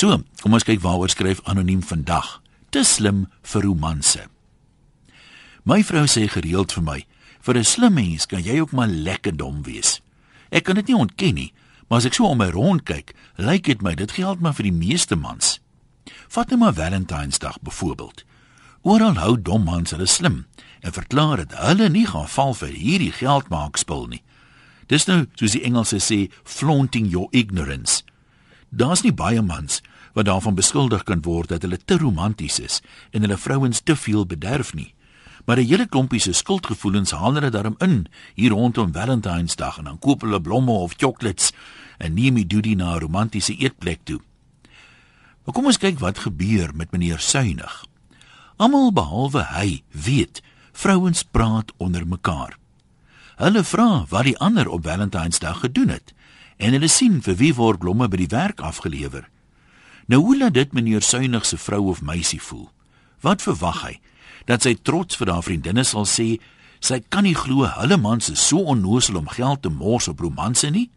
So, kom ons kyk waaroor skryf anoniem vandag. Te slim vir romanse. My vrou sê gereeld vir my, vir 'n slim mens kan jy ook maar lekker dom wees. Ek kan dit nie ontken nie, maar as ek so om my rond kyk, lyk dit my dit geld maar vir die meeste mans. Vat net maar Valentynsdag byvoorbeeld. Oral hou dom mans hulle slim en verklaar dat hulle nie gaan val vir hierdie geldmaak spul nie. Dis nou soos die Engelse sê flaunting your ignorance. Daar's nie baie mans wat daarvan beskuldig kan word dat hulle te romanties is en hulle vrouens te veel bederf nie. Maar 'n hele klompie se skuldgevoelens haal hulle daarom in hier rondom Valentynsdag en dan koop hulle blomme of chocolates en neem die doodie na 'n romantiese eetplek toe. Maar kom ons kyk wat gebeur met meneer Suinig. Almal behalwe hy weet vrouens praat onder mekaar. Hulle vra wat die ander op Valentynsdag gedoen het en hulle sien vir wie word blomme by die werk afgelewer. Nou hoe laat dit meneer Suinig se vrou of meisie voel? Wat verwag hy? Dat sy trots vir haar vriendinne sal sê sy kan nie glo hulle mans is so onnoosel om geld te mors op romanse nie?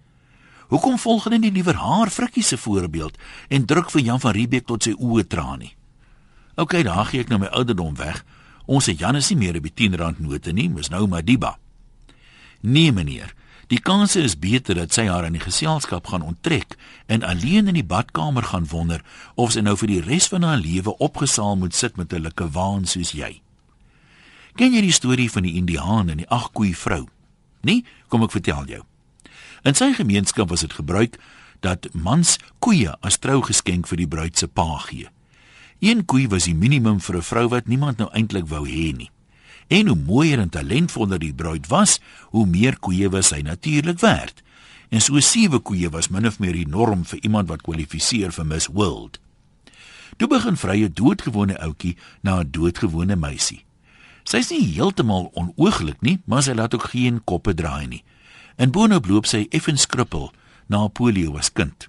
Hoekom volg hulle nie liewer haar frikkie se voorbeeld en druk vir Jan van Riebeeck tot sy oë traan nie? OK, daar gee ek nou my ouderdom weg. Ons se Jan is nie meer op die 10 rand note nie, mos nou Madiba. Nee meneer, Die kans is beter dat sy haar aan die geselskap gaan onttrek en alleen in die badkamer gaan wonder of sy nou vir die res van haar lewe opgesaal moet sit met 'n lekker waan soos jy. Ken jy die storie van die Indiaan en die ag koei vrou? Nee, kom ek vertel jou. In sy gemeenskap was dit gebruik dat mans koeie as trougeskenk vir die bruid se pa gee. Een koei was die minimum vir 'n vrou wat niemand nou eintlik wou hê nie. En hoe mooier en talentvoller die bruid was, hoe meer koeie was sy natuurlik werd. En so sewe koeie was min of meer die norm vir iemand wat kwalifiseer vir Miss World. Toe begin vrye doodgewone ouetjie na 'n doodgewone meisie. Sy's nie heeltemal onooglik nie, maar sy laat ook geen koppe draai nie. In boonop loop sy effens skrippel na polio as kind.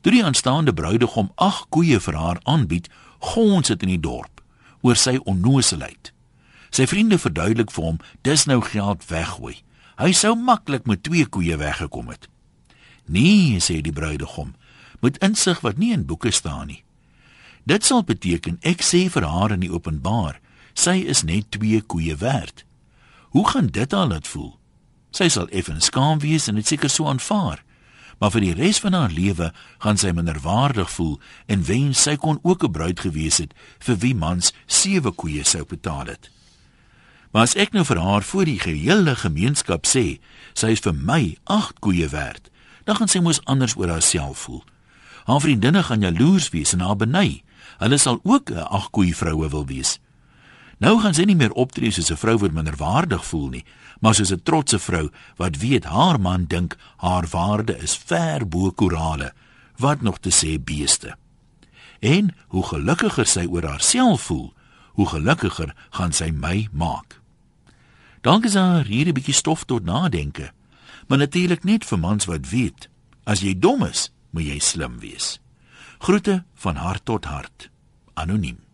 Toe die aanstaande bruidegom ag koeie vir haar aanbied, gons dit in die dorp oor sy onnooselheid. Sy vriende verduidelik vir hom dis nou geld weggooi. Hy sou maklik met twee koeie weggekom het. Nee, sê die bruidegom, met insig wat nie in boeke staan nie. Dit sal beteken ek sê vir haar in die openbaar, sy is net twee koeie werd. Hoe gaan dit al laat voel? Sy sal effens skaam wees en dit seker so aanvaar. Maar vir die res van haar lewe gaan sy minderwaardig voel en wens sy kon ook 'n bruid gewees het vir wie mans sewe koeie sou betaal het. Maar as ek nou vir haar voor die gehele gemeenskap sê, sy is vir my 8 koeie werd, dan gaan sy mos anders oor haarself voel. Haar vriendinne gaan jaloers wees en haar beny. Hulle sal ook 'n 8 koeie vroue wil wees. Nou gaan sy nie meer optree soos 'n vrou wat minderwaardig voel nie, maar soos 'n trotse vrou wat weet haar man dink haar waarde is ver bo korale, wat nog te sê beeste. En hoe gelukkiger sy oor haarself voel, hoe gelukkiger gaan sy my maak. Dank is daar hier 'n bietjie stof tot nadenke. Maar natuurlik net vir mans wat weet, as jy dom is, moet jy slim wees. Groete van hart tot hart. Anoniem.